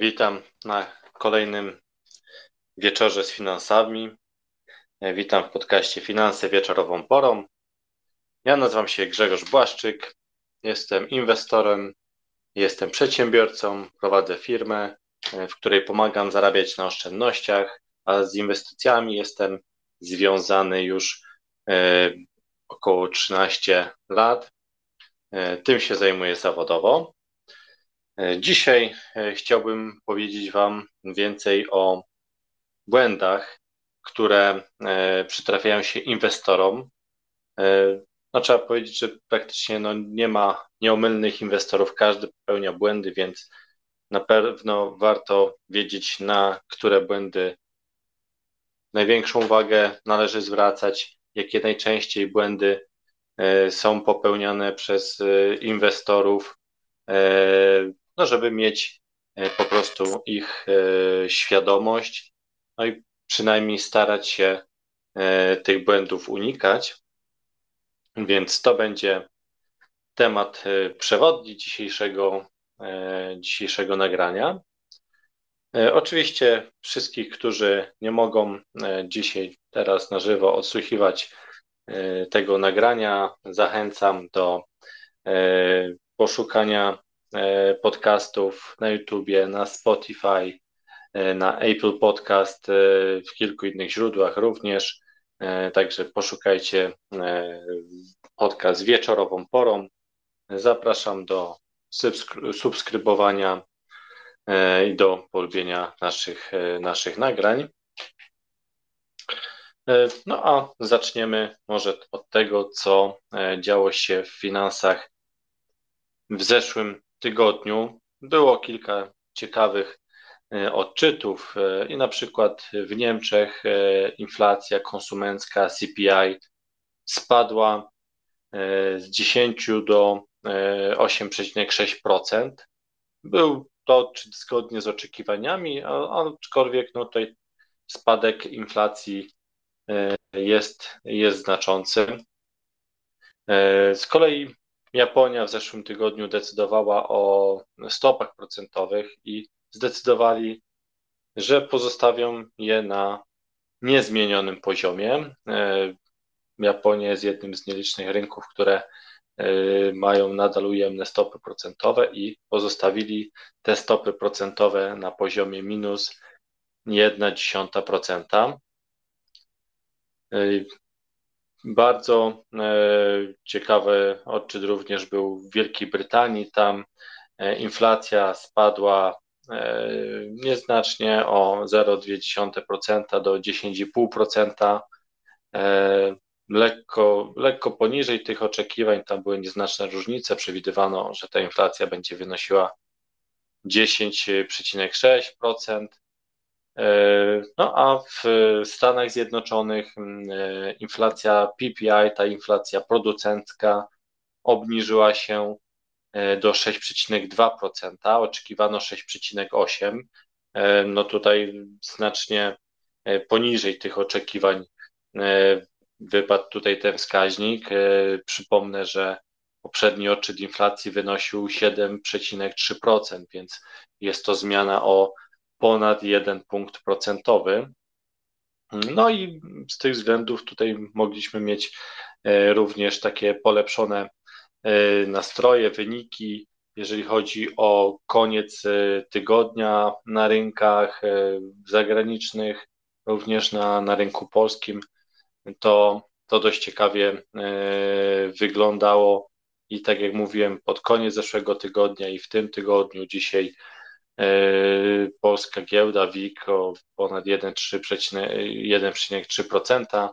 Witam na kolejnym wieczorze z finansami. Witam w podcaście Finanse wieczorową porą. Ja nazywam się Grzegorz Błaszczyk. Jestem inwestorem, jestem przedsiębiorcą, prowadzę firmę, w której pomagam zarabiać na oszczędnościach, a z inwestycjami jestem związany już e, około 13 lat. E, tym się zajmuję zawodowo. E, dzisiaj e, chciałbym powiedzieć Wam więcej o błędach, które e, przytrafiają się inwestorom. No, trzeba powiedzieć, że praktycznie no, nie ma nieomylnych inwestorów, każdy popełnia błędy, więc na pewno warto wiedzieć, na które błędy największą uwagę należy zwracać, jakie najczęściej błędy są popełniane przez inwestorów no żeby mieć e, po prostu ich e, świadomość, no i przynajmniej starać się e, tych błędów unikać. Więc to będzie temat przewodni dzisiejszego, dzisiejszego nagrania. Oczywiście wszystkich, którzy nie mogą dzisiaj, teraz na żywo odsłuchiwać tego nagrania, zachęcam do poszukania podcastów na YouTubie, na Spotify, e, na Apple Podcast, e, w kilku innych źródłach również. Także poszukajcie podcast wieczorową porą. Zapraszam do subskrybowania i do polubienia naszych, naszych nagrań. No a zaczniemy może od tego, co działo się w finansach w zeszłym tygodniu było kilka ciekawych e, odczytów e, i na przykład w Niemczech e, inflacja konsumencka CPI spadła z 10 do 8,6%. Był to zgodnie z oczekiwaniami, aczkolwiek no tutaj spadek inflacji jest, jest znaczący. Z kolei Japonia w zeszłym tygodniu decydowała o stopach procentowych i zdecydowali, że pozostawią je na niezmienionym poziomie. E, Japonia jest jednym z nielicznych rynków, które e, mają nadal ujemne stopy procentowe i pozostawili te stopy procentowe na poziomie minus 1,1%. Bardzo e, ciekawy odczyt również był w Wielkiej Brytanii. Tam e, inflacja spadła e, nieznacznie o 0,2% do 10,5%. Lekko, lekko poniżej tych oczekiwań, tam były nieznaczne różnice. Przewidywano, że ta inflacja będzie wynosiła 10,6%. E, no a w Stanach Zjednoczonych mm, e, inflacja PPI, ta inflacja producencka, obniżyła się e, do 6,2%, oczekiwano 6,8%. No tutaj znacznie poniżej tych oczekiwań wypadł tutaj ten wskaźnik. Przypomnę, że poprzedni odczyt inflacji wynosił 7,3%, więc jest to zmiana o ponad jeden punkt procentowy. No i z tych względów tutaj mogliśmy mieć e, również takie polepszone e, nastroje, wyniki, jeżeli chodzi o koniec e, tygodnia na rynkach zagranicznych, również na, na rynku polskim, to, to dość ciekawie wyglądało. I tak jak mówiłem, pod koniec zeszłego tygodnia i w tym tygodniu, dzisiaj polska giełda WIG o ponad 1,3%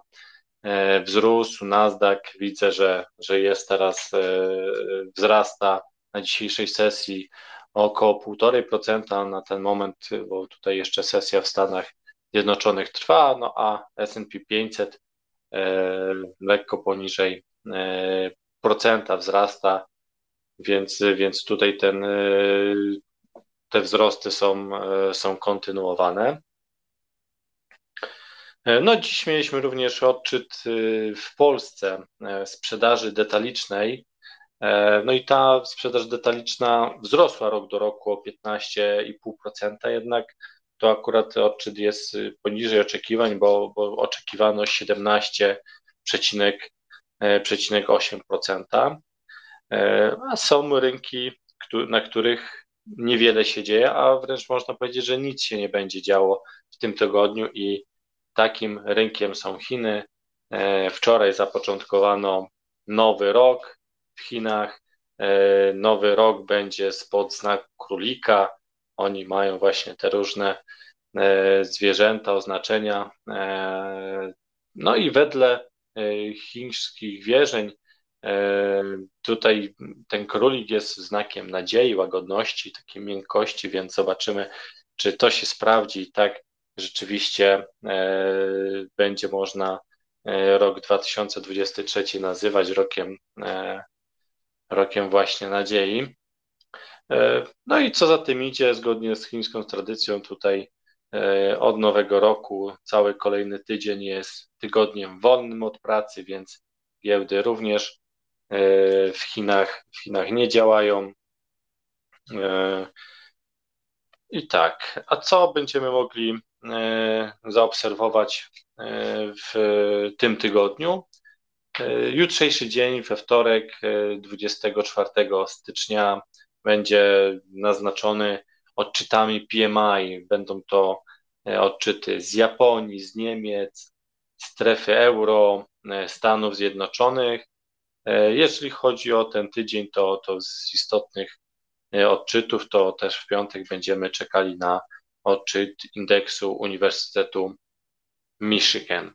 e, wzrósł. Nasdaq. Widzę, że, że jest teraz, e, wzrasta na dzisiejszej sesji około 1,5% na ten moment, bo tutaj jeszcze sesja w Stanach Zjednoczonych trwa, no a S&P 500 lekko poniżej procenta wzrasta, więc, więc tutaj ten te wzrosty są, e, są kontynuowane. E, no, dziś mieliśmy również odczyt e, w Polsce sprzedaży detalicznej No i ta sprzedaż detaliczna wzrosła rok do roku o 15,5%, jednak to akurat odczyt jest poniżej oczekiwań, bo, bo oczekiwano 17,8%. A są rynki, na których niewiele się dzieje, a wręcz można powiedzieć, że nic się nie będzie działo w tym tygodniu i takim rynkiem są Chiny. E, wczoraj zapoczątkowano nowy rok w Chinach. E, nowy rok będzie spod znaku królika. Oni mają właśnie te różne e, zwierzęta, oznaczenia. No i wedle chińskich wierzeń Tutaj ten królik jest znakiem nadziei, łagodności, takiej miękkości, więc zobaczymy, czy to się sprawdzi i tak rzeczywiście e, będzie można e, rok 2023 nazywać rokiem, e, rokiem właśnie nadziei. No i co za tym idzie, zgodnie z chińską tradycją, tutaj od nowego roku cały kolejny tydzień jest tygodniem wolnym od pracy, więc giełdy również E, w Chinach, w Chinach nie działają. E, I tak, a co będziemy mogli e, zaobserwować w tym tygodniu? Jutrzejszy dzień, we wtorek, 24 stycznia, będzie naznaczony odczytami PMI. Będą to odczyty z Japonii, z Niemiec, strefy euro, Stanów Zjednoczonych. E, jeżeli chodzi o ten tydzień, to, to z istotnych e, odczytów, to też w piątek będziemy czekali na odczyt indeksu Uniwersytetu Michigan.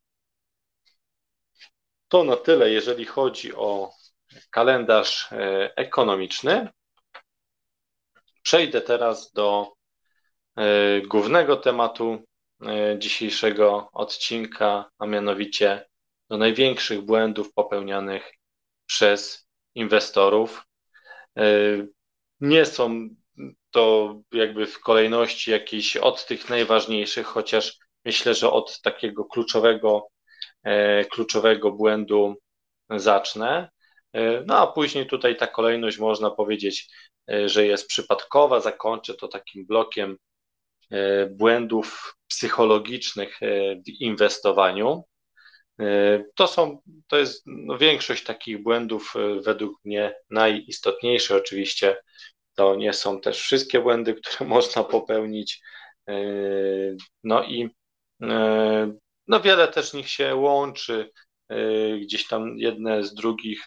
To na tyle, jeżeli chodzi o kalendarz e, ekonomiczny. Przejdę teraz do głównego tematu dzisiejszego odcinka, a mianowicie do największych błędów popełnianych przez inwestorów. E, nie są to jakby w kolejności jakiejś od tych najważniejszych, chociaż myślę, że od takiego kluczowego, e, kluczowego błędu zacznę. E, no a później tutaj ta kolejność można powiedzieć, że jest przypadkowa. Zakończę to takim blokiem błędów psychologicznych w inwestowaniu. E, to są, to jest no, większość takich błędów e, według mnie najistotniejsze. Oczywiście to nie są też wszystkie błędy, które można popełnić. E, no i no wiele też nich się łączy, gdzieś tam jedne z drugich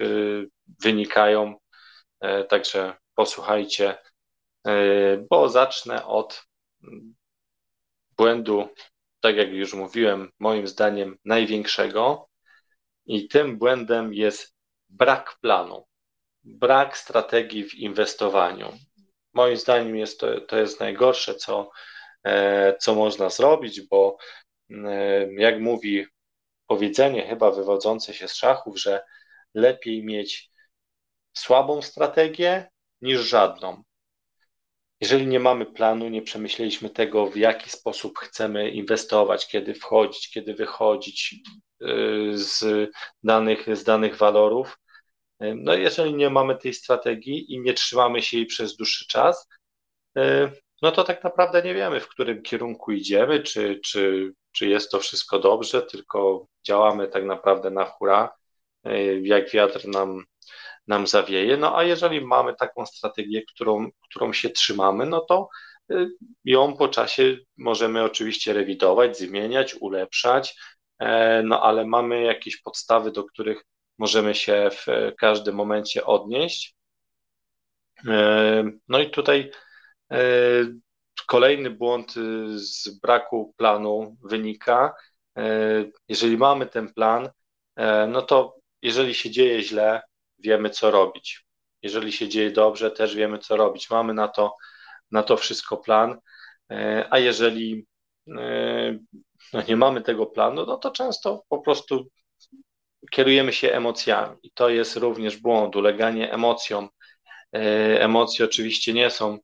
wynikają. Także posłuchajcie, bo zacznę od błędu tak jak już mówiłem, moim zdaniem największego. I tym błędem jest brak planu, brak strategii w inwestowaniu. Moim zdaniem jest to, to jest najgorsze, co, e, co można zrobić, bo e, jak mówi powiedzenie, chyba wywodzące się z szachów, że lepiej mieć słabą strategię niż żadną. Jeżeli nie mamy planu, nie przemyśleliśmy tego, w jaki sposób chcemy inwestować, kiedy wchodzić, kiedy wychodzić y, z danych, z danych walorów, y, no jeżeli nie mamy tej strategii i nie trzymamy się jej przez dłuższy czas, y, no to tak naprawdę nie wiemy, w którym kierunku idziemy, czy, czy, czy jest to wszystko dobrze, tylko działamy tak naprawdę na hura, jak wiatr nam nam zawieje. No a jeżeli mamy taką strategię, którą, którą się trzymamy, no to y, ją po czasie możemy oczywiście rewidować, zmieniać, ulepszać, e, no ale mamy jakieś podstawy, do których możemy się w każdym momencie odnieść. E, no i tutaj e, kolejny błąd z braku planu wynika. Jeżeli mamy ten plan, no to jeżeli się dzieje źle, wiemy, co robić. Jeżeli się dzieje dobrze, też wiemy, co robić. Mamy na to, na to wszystko plan, e, a jeżeli e, no nie mamy tego planu, no to często po prostu kierujemy się emocjami. I to jest również błąd, uleganie emocjom. E, emocje oczywiście nie są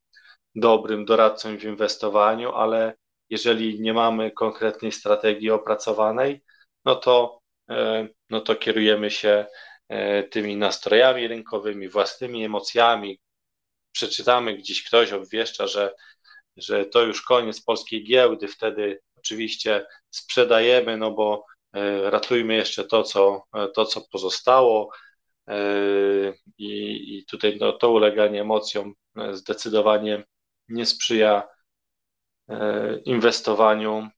dobrym doradcą w inwestowaniu, ale jeżeli nie mamy konkretnej strategii opracowanej, no to, no to kierujemy się tymi nastrojami rynkowymi, własnymi emocjami. Przeczytamy gdzieś ktoś obwieszcza, że, że to już koniec polskiej giełdy, wtedy oczywiście sprzedajemy, no bo e, ratujmy jeszcze to, co, to, co pozostało. E, I, i tutaj no, to uleganie emocjom zdecydowanie nie sprzyja inwestowaniu.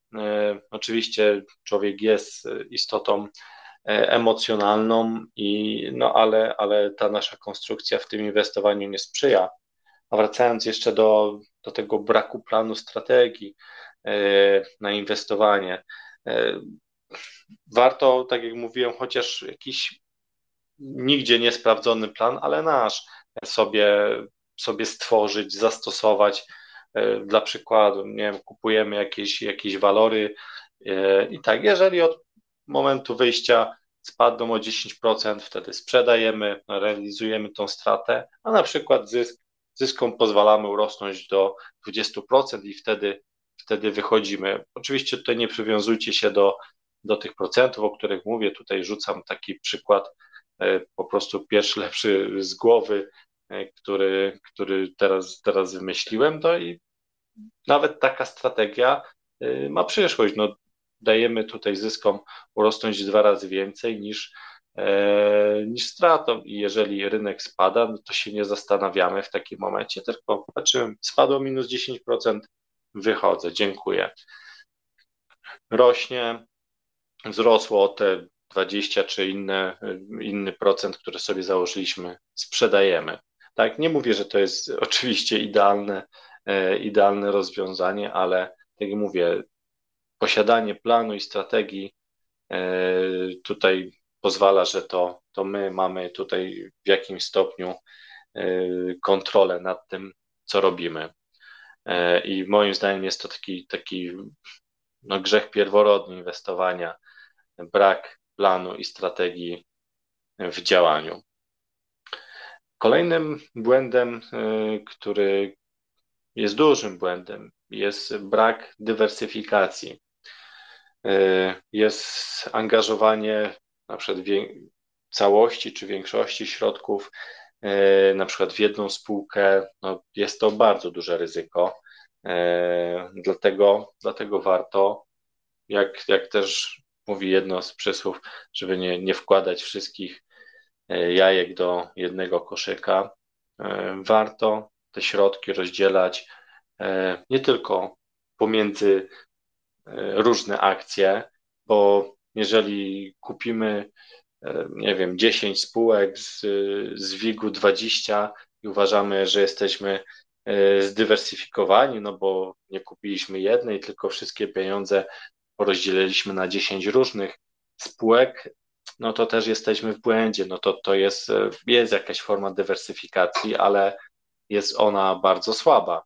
Oczywiście człowiek jest istotą E, emocjonalną, i, no ale, ale ta nasza konstrukcja w tym inwestowaniu nie sprzyja. A wracając jeszcze do, do tego braku planu strategii e, na inwestowanie, e, warto, tak jak mówiłem, chociaż jakiś nigdzie niesprawdzony plan, ale nasz sobie, sobie stworzyć, zastosować. Dla przykładu, nie wiem, kupujemy jakieś, jakieś walory i tak, jeżeli od momentu wyjścia spadną o 10%, wtedy sprzedajemy, realizujemy tą stratę, a na przykład zysk, zyskom pozwalamy urosnąć do 20% i wtedy, wtedy wychodzimy. Oczywiście tutaj nie przywiązujcie się do, do tych procentów, o których mówię, tutaj rzucam taki przykład, e, po prostu pierwszy lepszy z głowy, e, który, który teraz, teraz wymyśliłem, to i nawet taka strategia e, ma przyszłość. No, dajemy tutaj zyskom urosnąć dwa razy więcej niż, e, niż stratą. I jeżeli rynek spada, no to się nie zastanawiamy w takim momencie, tylko patrzymy, spadło minus 10%, wychodzę, dziękuję. Rośnie, wzrosło o te 20 czy inne, inny procent, który sobie założyliśmy, sprzedajemy. Tak, nie mówię, że to jest oczywiście idealne, e, idealne rozwiązanie, ale tak jak mówię, posiadanie planu i strategii e, tutaj pozwala, że to, to my mamy tutaj w jakimś stopniu e, kontrolę nad tym, co robimy. E, I moim zdaniem jest to taki, taki no, grzech pierworodny inwestowania, brak planu i strategii w działaniu. Kolejnym błędem, który jest dużym błędem, jest brak dywersyfikacji. E, jest angażowanie na przykład całości czy większości środków e, na przykład w jedną spółkę, no jest to bardzo duże ryzyko. E, dlatego, dlatego warto, jak, jak też mówi jedno z przysłów, żeby nie, nie wkładać wszystkich jajek do jednego koszyka, warto te środki rozdzielać nie tylko pomiędzy różne akcje, bo jeżeli kupimy, e, nie wiem, 10 spółek z, z WIG-u 20 i uważamy, że jesteśmy e, zdywersyfikowani, no bo nie kupiliśmy jednej, tylko wszystkie pieniądze porozdzieliliśmy na 10 różnych spółek, no to też jesteśmy w błędzie. No to, to jest, e, jest jakaś forma dywersyfikacji, ale jest ona bardzo słaba,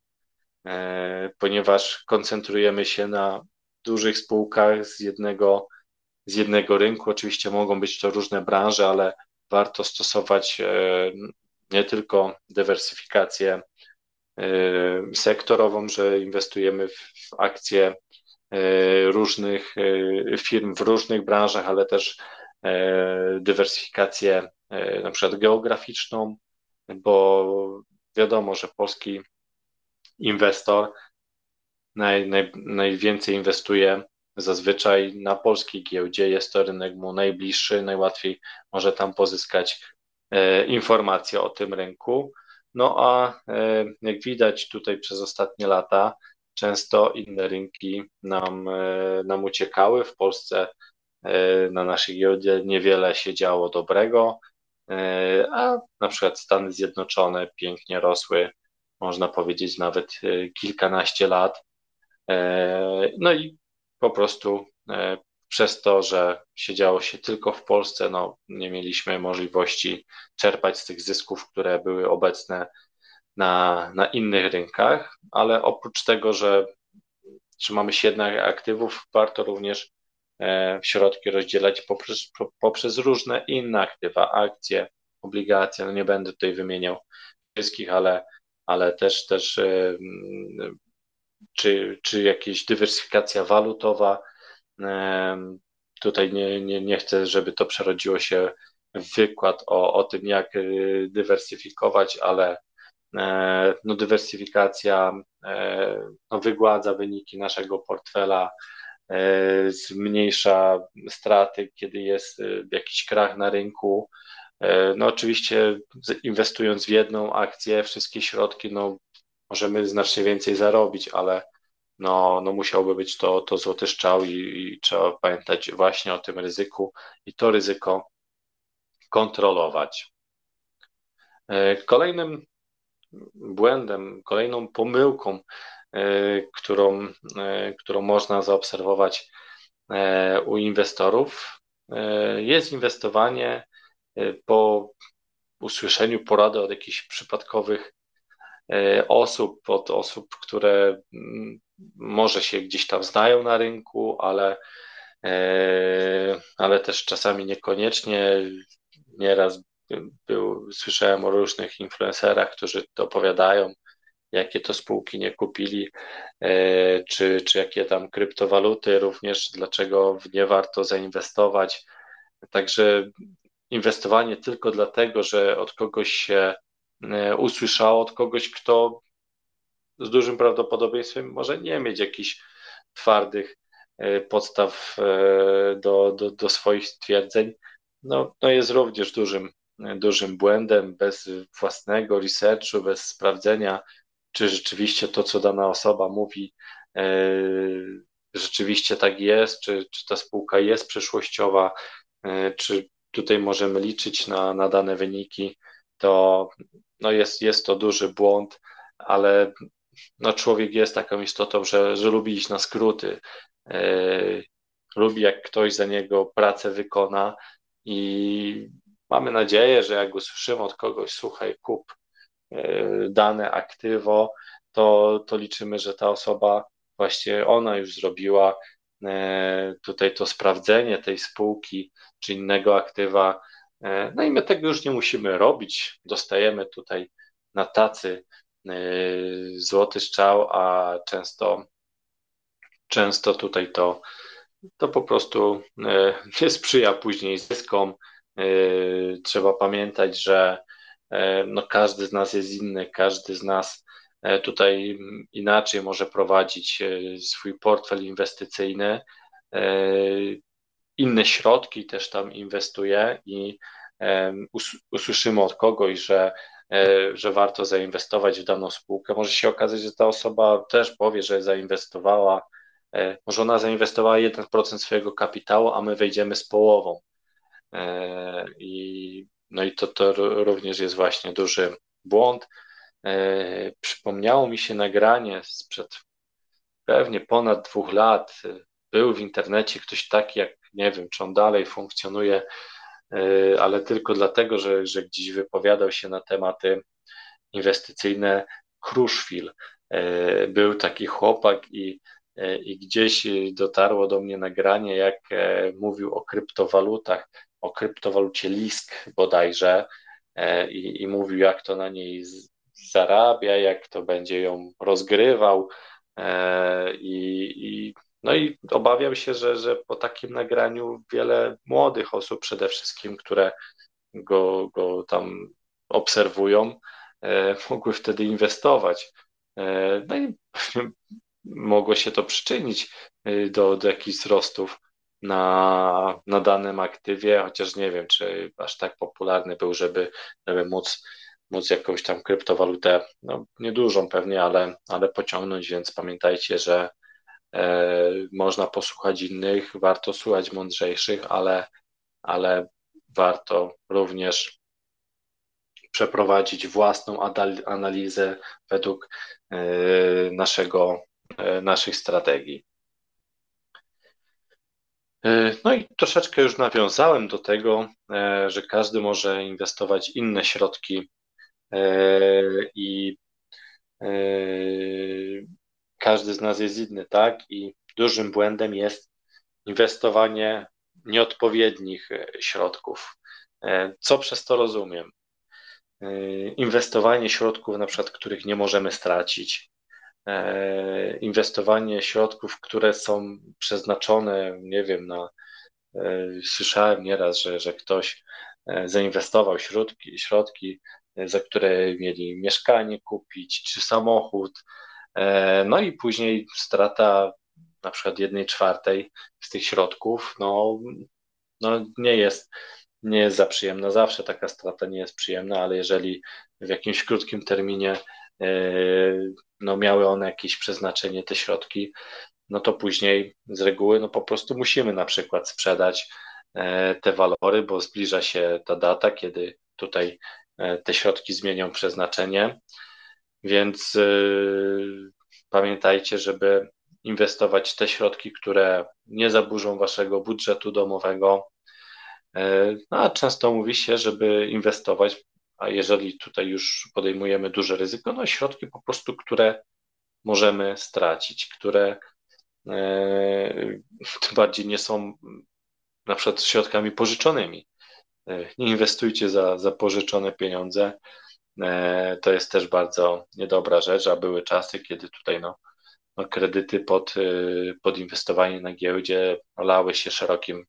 ponieważ koncentrujemy się na dużych spółkach z jednego, z jednego rynku. Oczywiście mogą być to różne branże, ale warto stosować e, nie tylko dywersyfikację e, sektorową, że inwestujemy w akcje e, różnych firm w różnych branżach, ale też dywersyfikację na przykład geograficzną, bo wiadomo, że polski inwestor naj, naj, najwięcej inwestuje zazwyczaj na polskiej giełdzie. Jest to rynek mu najbliższy, najłatwiej może tam pozyskać e, informacje o tym rynku. No a e, jak widać tutaj przez ostatnie lata, często inne rynki nam, e, nam uciekały. W Polsce e, na naszej giełdzie niewiele się działo dobrego, e, a na przykład Stany Zjednoczone pięknie rosły, można powiedzieć nawet e, kilkanaście lat. E, no i po prostu e, przez to, że siedziało się tylko w Polsce, no, nie mieliśmy możliwości czerpać z tych zysków, które były obecne na, na innych rynkach, ale oprócz tego, że trzymamy się jednak aktywów, warto również e, środki rozdzielać poprzez, poprzez różne inne aktywa, akcje, obligacje. No nie będę tutaj wymieniał wszystkich, ale, ale też, też czy, czy jakaś dywersyfikacja walutowa. Tutaj nie, nie, nie chcę, żeby to przerodziło się wykład o, o tym, jak dywersyfikować, ale no, dywersyfikacja no, wygładza wyniki naszego portfela, zmniejsza straty, kiedy jest jakiś krach na rynku. No oczywiście inwestując w jedną akcję, wszystkie środki, no możemy znacznie więcej zarobić, ale no, no musiałby być to, to złoty strzał i, i trzeba pamiętać właśnie o tym ryzyku i to ryzyko kontrolować. E, kolejnym błędem, kolejną pomyłką, e, którą, e, którą można zaobserwować u inwestorów, jest inwestowanie po usłyszeniu porady od jakichś przypadkowych osób, od osób, które mm, może się gdzieś tam znają na rynku, ale, e, ale też czasami niekoniecznie. Nieraz był, słyszałem o różnych influencerach, którzy opowiadają, jakie to spółki nie kupili, e, czy, czy jakie tam kryptowaluty, również dlaczego nie warto zainwestować. Także inwestowanie tylko dlatego, że od kogoś się e, usłyszało, od kogoś, kto z dużym prawdopodobieństwem może nie mieć jakichś twardych e, podstaw e, do, do, do swoich stwierdzeń, no, no jest również dużym, dużym błędem, bez własnego researchu, bez sprawdzenia, czy rzeczywiście to, co dana osoba mówi, rzeczywiście tak jest, czy, czy ta spółka jest przyszłościowa, czy tutaj możemy liczyć na, na dane wyniki, to no jest, jest to duży błąd, ale no człowiek jest taką istotą, że, że lubi iść na skróty. Yy, lubi, jak ktoś za niego pracę wykona i mamy nadzieję, że jak usłyszymy od kogoś, słuchaj, kup yy, dane aktywo, to, to liczymy, że ta osoba właśnie ona już zrobiła yy, tutaj to sprawdzenie tej spółki czy innego aktywa. No i my tego już nie musimy robić. Dostajemy tutaj na tacy Y, złoty strzał, a często, często tutaj to, to po prostu y, nie sprzyja później zyskom. Trzeba pamiętać, że no każdy z nas jest inny, każdy z nas tutaj inaczej może prowadzić swój portfel inwestycyjny. Inne środki też tam inwestuje i usłyszymy od kogoś, że E, że warto zainwestować w daną spółkę. Może się okazać, że ta osoba też powie, że zainwestowała, e, może ona zainwestowała 1% swojego kapitału, a my wejdziemy z połową. E, I, no i to, to również jest właśnie duży błąd. Przypomniało mi się nagranie sprzed pewnie ponad dwóch lat. Był w internecie ktoś taki, jak nie wiem, czy on dalej funkcjonuje, E, ale tylko dlatego, że, że gdzieś wypowiadał się na tematy inwestycyjne Kruszwil. E, był taki chłopak i, e, i gdzieś dotarło do mnie nagranie, jak mówił o kryptowalutach, o kryptowalucie Lisk bodajże i, i mówił, jak to na niej zarabia, jak to będzie ją rozgrywał i, i no i obawiam się, że, że po takim nagraniu wiele młodych osób przede wszystkim, które go, go tam obserwują, e, mogły wtedy inwestować. E, no i mogło się to przyczynić e, do, do jakichś wzrostów na, na danym aktywie, chociaż nie wiem, czy aż tak popularny był, żeby, żeby móc, móc jakąś tam kryptowalutę, no niedużą pewnie, ale, ale pociągnąć, więc pamiętajcie, że można posłuchać innych, warto słuchać mądrzejszych, ale, ale warto również przeprowadzić własną analizę według e, naszego, e, naszych strategii. No i troszeczkę już nawiązałem do tego, że każdy może inwestować inne środki i każdy z nas jest inny, tak? I dużym błędem jest inwestowanie nieodpowiednich e, środków. E, co przez to rozumiem? E, inwestowanie środków, na przykład, których nie możemy stracić, inwestowanie środków, które są przeznaczone, nie wiem, na. Słyszałem nieraz, że, że ktoś zainwestował środki, środki, za które mieli mieszkanie kupić czy samochód. No i później strata na przykład jednej czwartej z tych środków, no, no nie jest nie jest za przyjemna. Zawsze taka strata nie jest przyjemna, ale jeżeli w jakimś krótkim terminie e, no, miały one jakieś przeznaczenie, te środki, no to później z reguły no po prostu musimy na przykład sprzedać e, te walory, bo zbliża się ta data, kiedy tutaj e, te środki zmienią przeznaczenie. Więc pamiętajcie, żeby inwestować te środki, które nie zaburzą waszego budżetu domowego, E, no a często mówi się, żeby inwestować, a jeżeli tutaj już podejmujemy duże ryzyko, no środki po prostu, które możemy stracić, które e, tym bardziej nie są na przykład środkami pożyczonymi. E, nie inwestujcie za, za pożyczone pieniądze. To jest też bardzo niedobra rzecz, a były czasy, kiedy tutaj no, no kredyty pod, pod inwestowanie na giełdzie lały się szerokim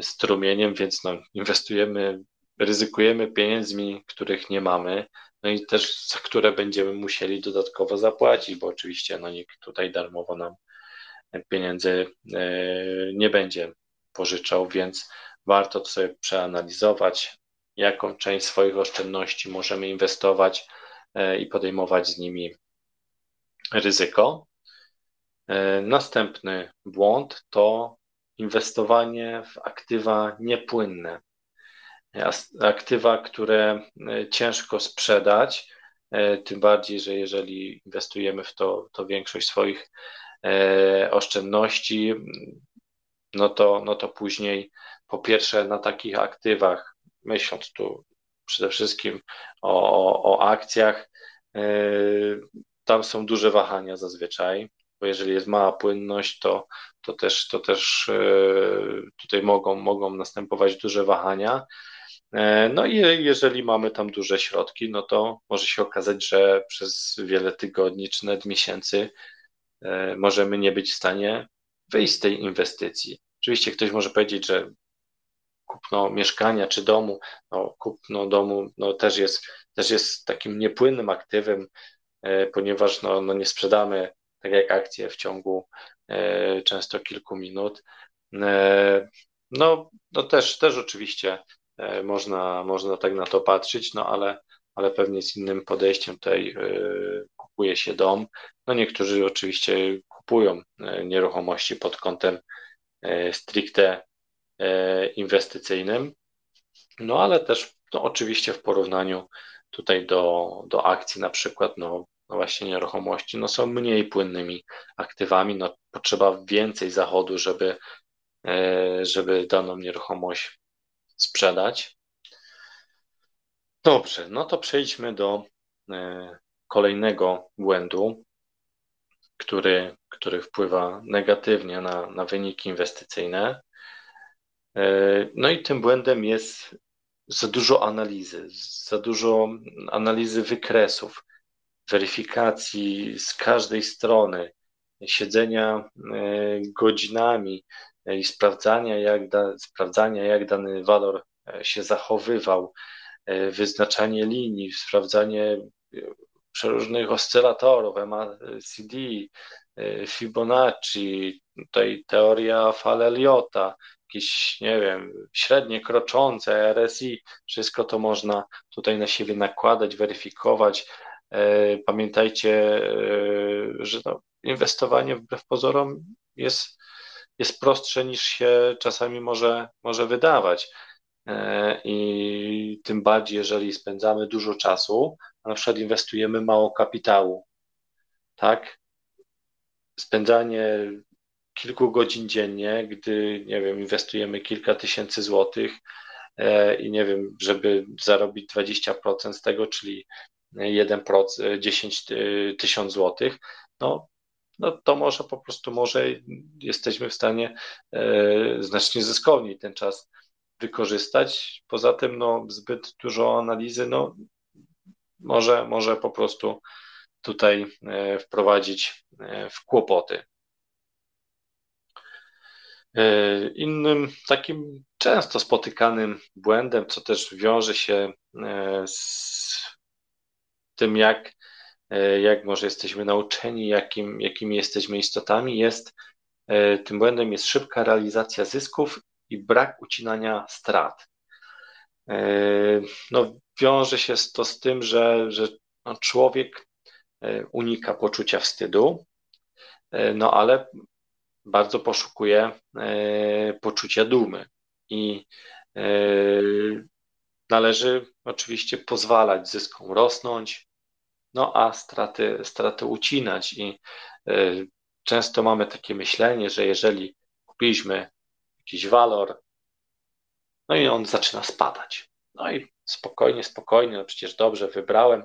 strumieniem, więc no, inwestujemy, ryzykujemy pieniędzmi, których nie mamy, no i też za które będziemy musieli dodatkowo zapłacić, bo oczywiście no, nikt tutaj darmowo nam pieniędzy e, nie będzie pożyczał, więc warto to sobie przeanalizować, jaką część swoich oszczędności możemy inwestować e, i podejmować z nimi ryzyko. E, następny błąd to inwestowanie w aktywa niepłynne, aktywa, które e, ciężko sprzedać, e, tym bardziej, że jeżeli inwestujemy w to, to większość swoich e, oszczędności, no to, no to później po pierwsze na takich aktywach, myśląc tu przede wszystkim o, o, o akcjach, tam są duże wahania zazwyczaj bo jeżeli jest mała płynność, to, to też, to też e, tutaj mogą, mogą następować duże wahania. E, no i jeżeli mamy tam duże środki, no to może się okazać, że przez wiele tygodni czy nawet miesięcy możemy nie być w stanie wyjść z tej inwestycji. Oczywiście ktoś może powiedzieć, że kupno mieszkania czy domu, no kupno domu no też, jest, też jest takim niepłynnym aktywem, ponieważ no, no nie sprzedamy tak jak akcje w ciągu e, często kilku minut. E, no, no też, też oczywiście e, można, można tak na to patrzeć, no ale, ale pewnie z innym podejściem tutaj kupuje się dom. No niektórzy oczywiście kupują nieruchomości pod kątem stricte inwestycyjnym, no ale też no, oczywiście w porównaniu tutaj do, do akcji na przykład, no no właśnie nieruchomości, no są mniej płynnymi aktywami, no potrzeba więcej zachodu, żeby, e, żeby daną nieruchomość sprzedać. Dobrze, no to przejdźmy do e, kolejnego błędu, który, który wpływa negatywnie na, na wyniki inwestycyjne. E, no i tym błędem jest za dużo analizy, za dużo analizy wykresów weryfikacji z każdej strony, siedzenia e, godzinami e, i sprawdzania, jak, da, sprawdzania, jak dany walor się zachowywał, wyznaczanie linii, sprawdzanie przeróżnych oscylatorów, MACD, Fibonacci, tutaj teoria fal Elliota, jakieś, nie wiem, średnie kroczące, RSI, wszystko to można tutaj na siebie nakładać, weryfikować, E, pamiętajcie, e, że no, inwestowanie wbrew pozorom jest, jest prostsze niż się czasami może, może wydawać. E, I tym bardziej, jeżeli spędzamy dużo czasu, a na przykład inwestujemy mało kapitału, tak? Spędzanie kilku godzin dziennie, gdy, nie wiem, inwestujemy kilka tysięcy złotych i nie wiem, żeby zarobić 20% z tego, czyli 1%, 10 tysiąc złotych, no, no to może po prostu może jesteśmy w stanie e, znacznie zyskowniej ten czas wykorzystać. Poza tym no, zbyt dużo analizy no, może, może po prostu tutaj e, wprowadzić e, w kłopoty. E, innym takim często spotykanym błędem, co też wiąże się e, z tym, jak, e, jak może jesteśmy nauczeni, jakim, jakimi jesteśmy istotami, jest tym błędem jest szybka realizacja zysków i brak ucinania strat. No, wiąże się to z tym, że, że no, człowiek unika poczucia wstydu, no ale bardzo poszukuje e, poczucia dumy i e, należy oczywiście pozwalać zyskom rosnąć, no a straty, straty ucinać i e, często mamy takie myślenie, że jeżeli kupiliśmy jakiś walor, no i on zaczyna spadać. No i spokojnie, spokojnie, no przecież dobrze wybrałem,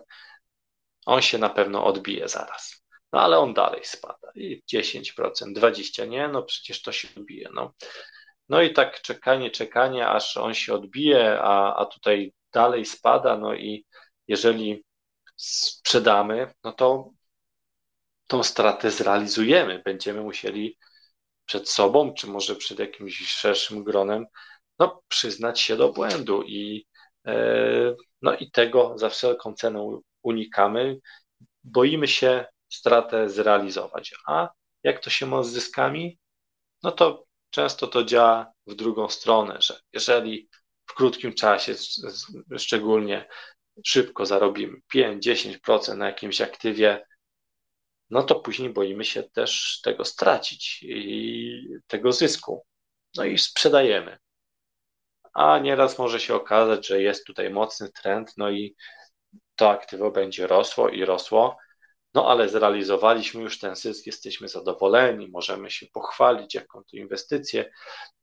on się na pewno odbije zaraz. No ale on dalej spada. I 10%, 20%, nie, no przecież to się odbije. No, no i tak czekanie, czekanie, aż on się odbije, a, a tutaj dalej spada. No i jeżeli sprzedamy, no to tą stratę zrealizujemy. Będziemy musieli przed sobą, czy może przed jakimś szerszym gronem, no, przyznać się do błędu i, e, no, i tego za wszelką cenę unikamy. Boimy się stratę zrealizować. A jak to się ma z zyskami? No to często to działa w drugą stronę, że jeżeli w krótkim czasie, szczególnie szybko zarobimy 5-10% na jakimś aktywie, no to później boimy się też tego stracić i tego zysku. No i sprzedajemy. A nieraz może się okazać, że jest tutaj mocny trend, no i to aktywo będzie rosło i rosło, no ale zrealizowaliśmy już ten zysk, jesteśmy zadowoleni, możemy się pochwalić, jaką to inwestycję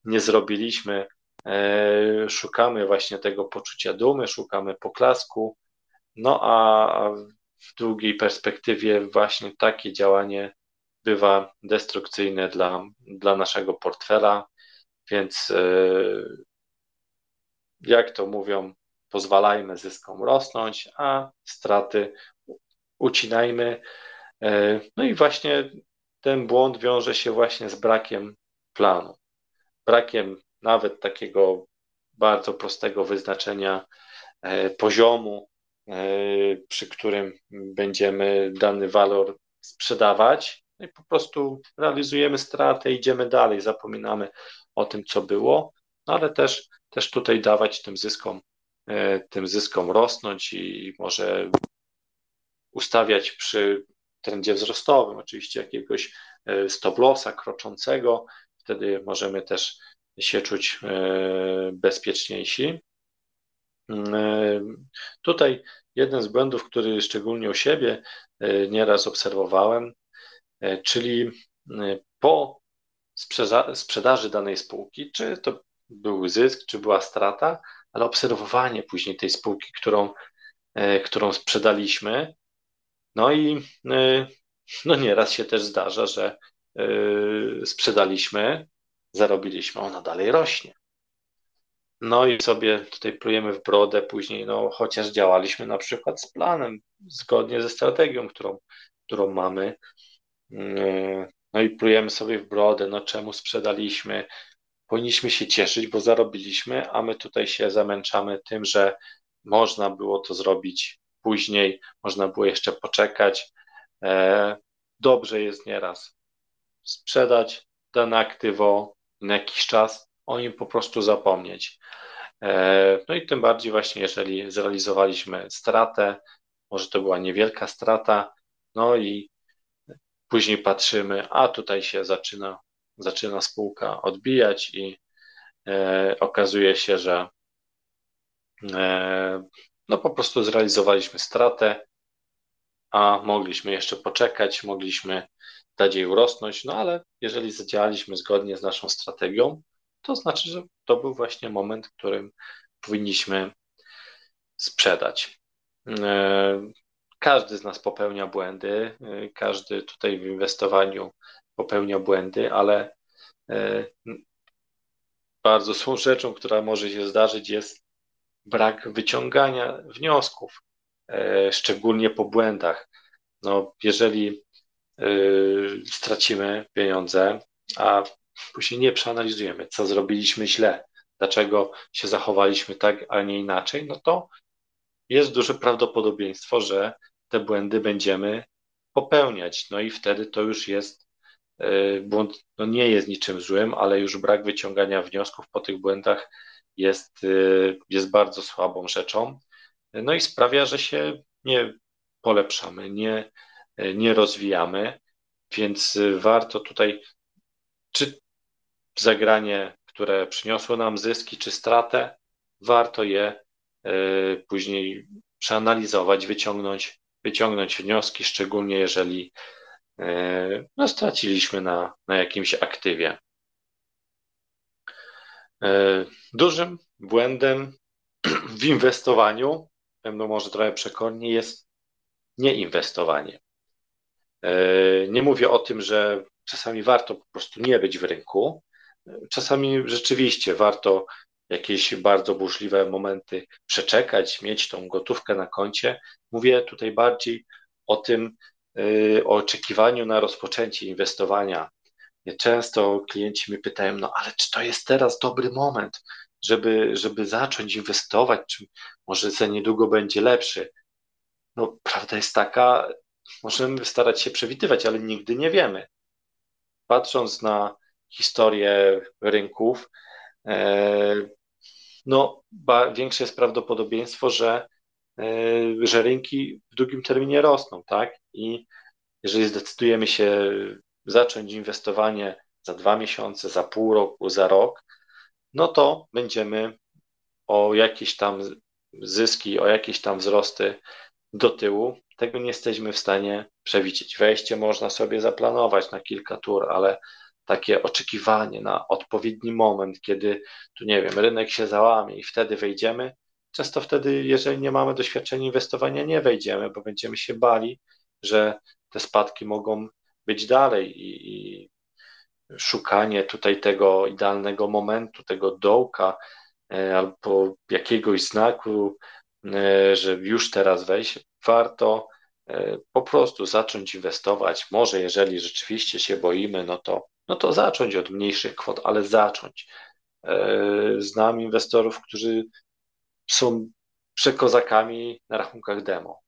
nie zrobiliśmy. E, szukamy właśnie tego poczucia dumy, szukamy poklasku, no a w długiej perspektywie właśnie takie działanie bywa destrukcyjne dla, dla naszego portfela, więc e, jak to mówią, pozwalajmy zyskom rosnąć, a straty ucinajmy. E, no i właśnie ten błąd wiąże się właśnie z brakiem planu, brakiem nawet takiego bardzo prostego wyznaczenia e, poziomu, e, przy którym będziemy dany walor sprzedawać. No i po prostu realizujemy stratę, idziemy dalej, zapominamy o tym, co było, no ale też, też tutaj dawać tym zyskom, tym zyskom rosnąć i może ustawiać przy trendzie wzrostowym, oczywiście jakiegoś e, stop lossa kroczącego, wtedy możemy też się czuć e, bezpieczniejsi. Mm, e, tutaj jeden z błędów, który szczególnie u siebie nieraz obserwowałem, czyli po sprzedaży danej spółki, czy to był zysk, czy była strata, ale obserwowanie później tej spółki, którą, którą sprzedaliśmy, no i y, no nieraz się też zdarza, że y, sprzedaliśmy, zarobiliśmy, ona dalej rośnie. No i sobie tutaj plujemy w brodę później, no chociaż działaliśmy na przykład z planem, zgodnie ze strategią, którą, którą mamy. Y, no i plujemy sobie w brodę, no czemu sprzedaliśmy? Powinniśmy się cieszyć, bo zarobiliśmy, a my tutaj się zamęczamy tym, że można było to zrobić później, można było jeszcze poczekać. E, dobrze jest nieraz sprzedać dane aktywo na jakiś czas, o nim po prostu zapomnieć. E, no i tym bardziej właśnie, jeżeli zrealizowaliśmy stratę, może to była niewielka strata, no i później patrzymy, a tutaj się zaczyna, zaczyna spółka odbijać i e, okazuje się, że no po prostu zrealizowaliśmy stratę, a mogliśmy jeszcze poczekać, mogliśmy dać jej urosnąć, no ale jeżeli zadziałaliśmy zgodnie z naszą strategią, to znaczy, że to był właśnie moment, w którym powinniśmy sprzedać. E, każdy z nas popełnia błędy, e, każdy tutaj w inwestowaniu popełnia błędy, ale e, bardzo złą rzeczą, która może się zdarzyć, jest brak wyciągania wniosków, e, szczególnie po błędach. No, jeżeli e, stracimy pieniądze, a później nie przeanalizujemy, co zrobiliśmy źle, dlaczego się zachowaliśmy tak, a nie inaczej, no to jest duże prawdopodobieństwo, że te błędy będziemy popełniać. No i wtedy to już jest e, błąd, no nie jest niczym złym, ale już brak wyciągania wniosków po tych błędach jest, e, jest bardzo słabą rzeczą. No i sprawia, że się nie polepszamy, nie, nie rozwijamy, więc warto tutaj, czy zagranie, które przyniosło nam zyski, czy stratę, warto je e, później przeanalizować, wyciągnąć, wyciągnąć wnioski, szczególnie jeżeli no, straciliśmy na, na jakimś aktywie. E, dużym błędem w inwestowaniu, będą może trochę przekornie, jest nieinwestowanie. Nie mówię o tym, że czasami warto po prostu nie być w rynku, czasami rzeczywiście warto jakieś bardzo burzliwe momenty przeczekać, mieć tą gotówkę na koncie. Mówię tutaj bardziej o tym, y, o oczekiwaniu na rozpoczęcie inwestowania. Często klienci mi pytają, no ale czy to jest teraz dobry moment, żeby, żeby zacząć inwestować, czy może za niedługo będzie lepszy? No, prawda jest taka, możemy starać się przewidywać, ale nigdy nie wiemy. Patrząc na historię rynków, e, no, większe jest prawdopodobieństwo, że, e, że rynki w długim terminie rosną, tak? I jeżeli zdecydujemy się zacząć inwestowanie za dwa miesiące, za pół roku, za rok, no to będziemy o jakieś tam zyski, o jakieś tam wzrosty do tyłu. Tego nie jesteśmy w stanie przewidzieć. Wejście można sobie zaplanować na kilka tur, ale takie oczekiwanie na odpowiedni moment, kiedy tu nie wiem, rynek się załamie i wtedy wejdziemy. Często wtedy, jeżeli nie mamy doświadczenia inwestowania, nie wejdziemy, bo będziemy się bali, że te spadki mogą być dalej i, i szukanie tutaj tego idealnego momentu, tego dołka e, albo jakiegoś znaku, e, że już teraz wejść, warto e, po prostu zacząć inwestować. Może jeżeli rzeczywiście się boimy, no to no to zacząć od mniejszych kwot, ale zacząć. Znam inwestorów, którzy są przekozakami na rachunkach demo.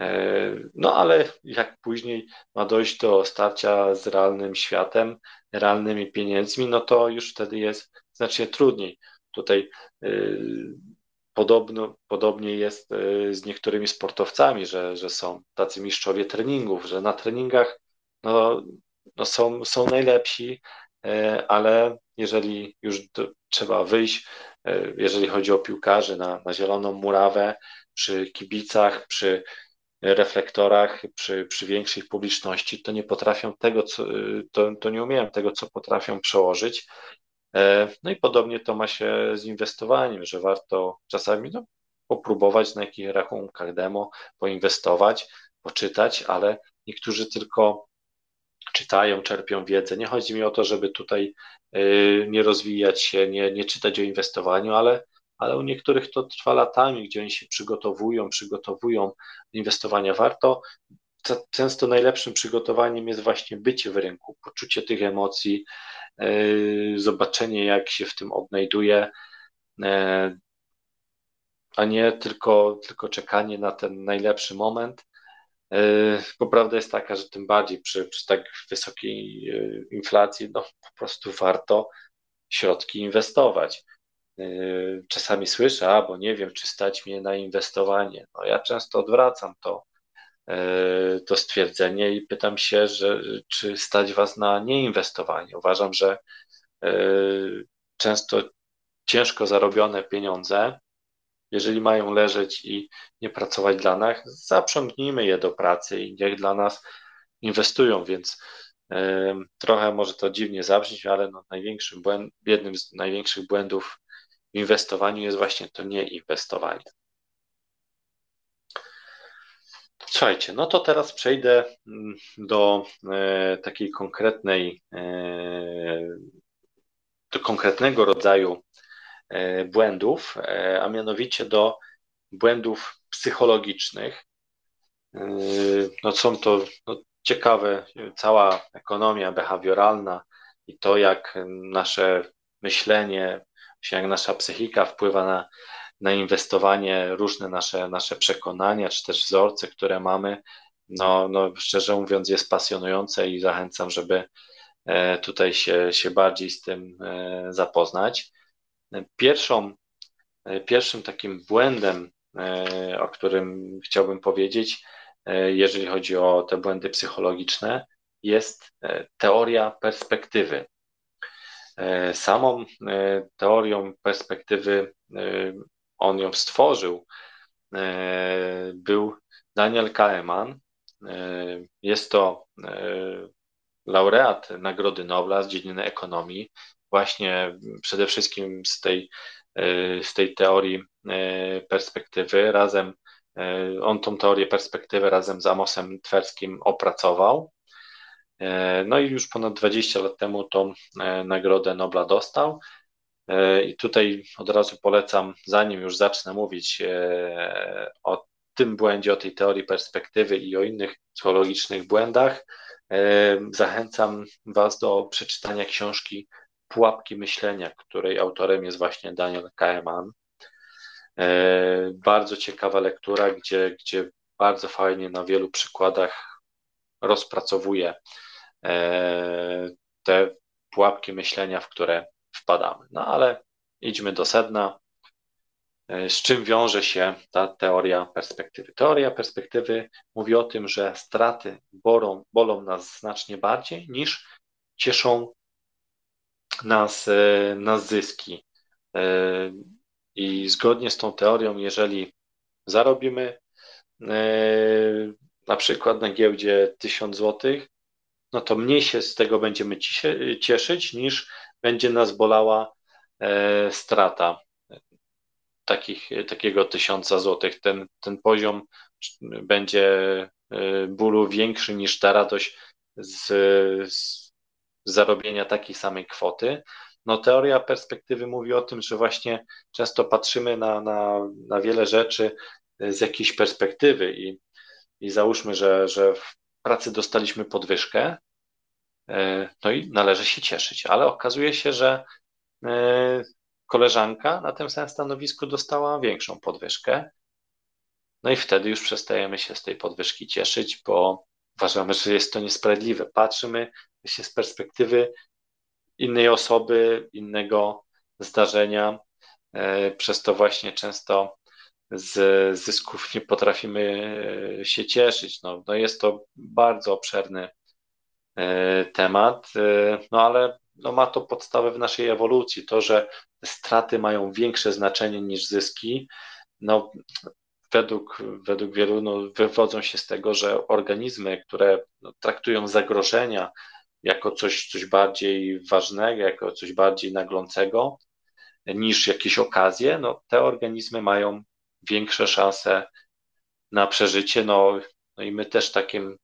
E, no ale jak później ma dojść do starcia z realnym światem, realnymi pieniędzmi, no to już wtedy jest znacznie trudniej. Tutaj e, podobno, podobnie jest z niektórymi sportowcami, że, że są tacy mistrzowie treningów, że na treningach no, no są, są najlepsi, e, ale jeżeli już do, trzeba wyjść, e, jeżeli chodzi o piłkarzy na, na zieloną murawę, przy kibicach, przy reflektorach, przy, przy większej publiczności, to nie potrafią tego, co, to, to nie umieją tego, co potrafią przełożyć. E, no i podobnie to ma się z inwestowaniem, że warto czasami no, popróbować na jakichś rachunkach demo, poinwestować, poczytać, ale niektórzy tylko czytają, czerpią wiedzę. Nie chodzi mi o to, żeby tutaj y, nie rozwijać się, nie, nie czytać o inwestowaniu, ale, ale u niektórych to trwa latami, gdzie oni się przygotowują, przygotowują inwestowania. Warto. Często najlepszym przygotowaniem jest właśnie bycie w rynku, poczucie tych emocji, y, zobaczenie, jak się w tym odnajduje, y, a nie tylko, tylko czekanie na ten najlepszy moment bo prawda jest taka, że tym bardziej przy, przy tak wysokiej inflacji, no po prostu warto środki inwestować. E, czasami słyszę, albo nie wiem, czy stać mnie na inwestowanie. No ja często odwracam to, e, to stwierdzenie i pytam się, że, czy stać Was na nieinwestowanie. Uważam, że często ciężko zarobione pieniądze jeżeli mają leżeć i nie pracować dla nas, zaprzątnijmy je do pracy i niech dla nas inwestują, więc trochę może to dziwnie zabrzmieć, ale no największym błęd, jednym z największych błędów w inwestowaniu jest właśnie to nieinwestowanie. Słuchajcie, no to teraz przejdę mm, do e, takiej konkretnej, e, do konkretnego rodzaju E, błędów, a mianowicie do błędów psychologicznych. No są to no, ciekawe, cała ekonomia behawioralna i to, jak nasze myślenie, jak nasza psychika wpływa na, na inwestowanie, różne nasze, nasze przekonania, czy też wzorce, które mamy, no, no szczerze mówiąc, jest pasjonujące i zachęcam, żeby e, tutaj się, się bardziej z tym e, zapoznać. Pierwszą, e, pierwszym takim błędem, o którym chciałbym powiedzieć, jeżeli chodzi o te błędy psychologiczne, jest teoria perspektywy. Samą teorią perspektywy on ją stworzył, był Daniel Kahneman, E, jest to e, laureat Nagrody Nobla z dziedziny ekonomii, właśnie przede wszystkim z tej, e, z tej teorii perspektywy. Razem, on tą teorię perspektywy razem z Amosem Twerskim opracował. No i już ponad 20 lat temu tą Nagrodę Nobla dostał. I tutaj od razu polecam, zanim już zacznę mówić o tym błędzie, o tej teorii perspektywy i o innych psychologicznych błędach, e, zachęcam Was do przeczytania książki Pułapki myślenia, której autorem jest właśnie Daniel Kahneman. E, bardzo ciekawa lektura, gdzie, gdzie bardzo fajnie na wielu przykładach rozpracowuje e, te pułapki myślenia, w które wpadamy. No ale idźmy do sedna. E, z czym wiąże się ta teoria perspektywy? Teoria perspektywy mówi o tym, że straty bolą, bolą nas znacznie bardziej niż cieszą nas, e, nas zyski. E, I zgodnie z tą teorią, jeżeli zarobimy na przykład na giełdzie 1000 zł, no to mniej się z tego będziemy cieszyć, niż będzie nas bolała strata takich, takiego tysiąca złotych. Ten, ten poziom będzie y, bólu większy niż ta radość z, z zarobienia takiej samej kwoty. No, teoria perspektywy mówi o tym, że właśnie często patrzymy na, na, na wiele rzeczy z jakiejś perspektywy i, i załóżmy, że, że w pracy dostaliśmy podwyżkę, y, no i należy się cieszyć, ale okazuje się, że y, koleżanka na tym samym stanowisku dostała większą podwyżkę. No i wtedy już przestajemy się z tej podwyżki cieszyć, bo uważamy, że jest to niesprawiedliwe. Patrzymy się z perspektywy innej osoby, innego zdarzenia. E, przez to właśnie często z zysków nie potrafimy e, się cieszyć. No, no jest to bardzo obszerny e, temat, no ale no ma to podstawę w naszej ewolucji. To, że straty mają większe znaczenie niż zyski, no według, według wielu no, wywodzą się z tego, że organizmy, które no, traktują zagrożenia jako coś, coś bardziej ważnego, jako coś bardziej naglącego niż jakieś okazje, no, te organizmy mają większe szanse na przeżycie. No, no i my też takim,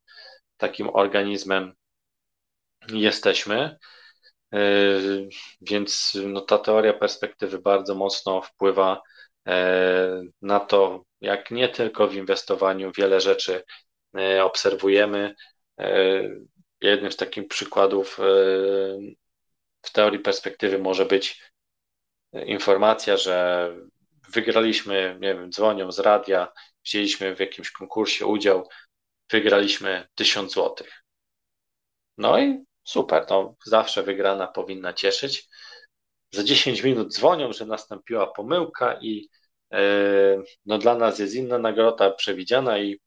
takim organizmem jesteśmy. E, więc no, ta teoria perspektywy bardzo mocno wpływa e, na to, jak nie tylko w inwestowaniu wiele rzeczy e, obserwujemy. Jednym z takich przykładów w teorii perspektywy może być informacja, że wygraliśmy, nie wiem, dzwonią z radia, wzięliśmy w jakimś konkursie udział, wygraliśmy 1000 złotych. No i Super, no zawsze wygrana powinna cieszyć. Za 10 minut dzwonią, że nastąpiła pomyłka i e, no dla nas jest inna nagroda przewidziana i